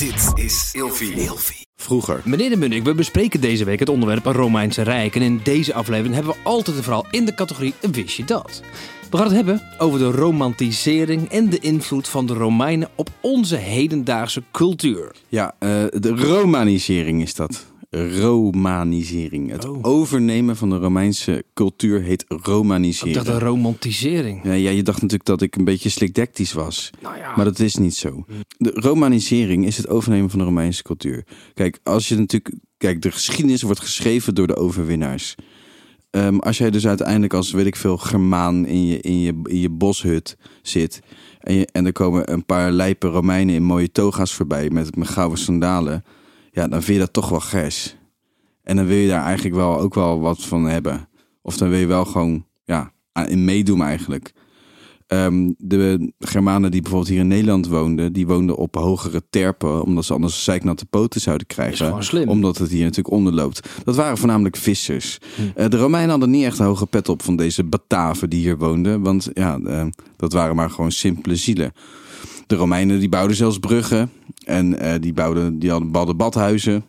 Dit is Ilfie. Vroeger. Meneer de Munnik, we bespreken deze week het onderwerp Romeinse Rijk. En in deze aflevering hebben we altijd een verhaal in de categorie Wist je dat? We gaan het hebben over de romantisering en de invloed van de Romeinen op onze hedendaagse cultuur. Ja, eh, de romanisering is dat. Romanisering. Het Oh. overnemen van de Romeinse cultuur heet Ik romaniseren. dacht de romantisering. Ja, ja, je dacht natuurlijk dat ik een beetje slikdectisch was. Nou ja, Maar dat is niet zo. De romanisering is het overnemen van de Romeinse cultuur. Kijk, als je natuurlijk. Kijk, de geschiedenis wordt geschreven door de overwinnaars. Ehm, als jij dus uiteindelijk als, weet ik veel, Germaan in je, in je, in je boshut zit. En, je, en er komen een paar lijpe Romeinen in mooie toga's voorbij met, met gouden sandalen. Ja, dan vind je dat toch wel gers. En dan wil je daar eigenlijk wel ook wel wat van hebben. Of dan wil je wel gewoon ja, in meedoen eigenlijk. Ehm, de Germanen die bijvoorbeeld hier in Nederland woonden, die woonden op hogere terpen, omdat ze anders zeiknatte poten zouden krijgen. slim. Omdat het hier natuurlijk onderloopt. Dat waren voornamelijk vissers. Hm. Eh, de Romeinen hadden niet echt een hoge pet op van deze Bataven die hier woonden, want ja, eh, dat waren maar gewoon simpele zielen. De Romeinen die bouwden zelfs bruggen en eh, die, bouwden, die hadden, hadden badhuizen.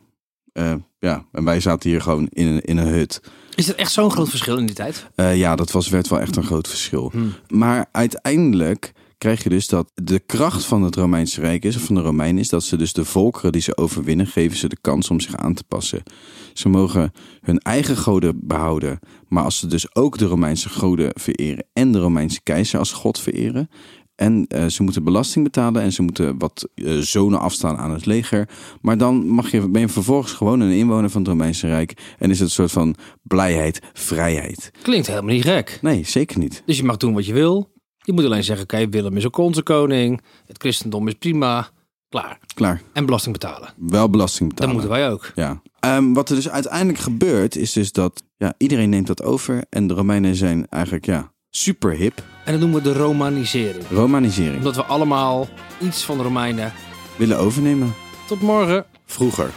Eh, ja, en wij zaten hier gewoon in een, in een hut. is er echt zo'n groot verschil in die tijd? Eh, ja, dat was, werd wel echt een groot verschil. Hmm. Maar uiteindelijk krijg je dus dat de kracht van het Romeinse Rijk is, of van de Romeinen, is dat ze dus de volkeren die ze overwinnen, geven ze de kans om zich aan te passen. Ze mogen hun eigen goden behouden, maar als ze dus ook de Romeinse goden vereren en de Romeinse keizer als god vereren, en eh, ze moeten belasting betalen en ze moeten wat eh, zonen afstaan aan het leger. Maar dan mag je, ben je vervolgens gewoon een inwoner van het Romeinse Rijk. En is het een soort van blijheid, vrijheid. Klinkt helemaal niet gek. Nee, zeker niet. Dus je mag doen wat je wil. Je moet alleen zeggen, oké, Willem is ook onze koning. Het christendom is prima. Klaar. Klaar. En belasting betalen. Wel belasting Dat betalen. moeten wij ook. Ja. Ehm, wat er dus uiteindelijk gebeurt, is dus dat ja, iedereen neemt dat over. En de Romeinen zijn eigenlijk ja, super hip. En dat noemen we de romanisering. Romanisering. Omdat we allemaal iets van de Romeinen. Willen overnemen. Tot morgen. Vroeger.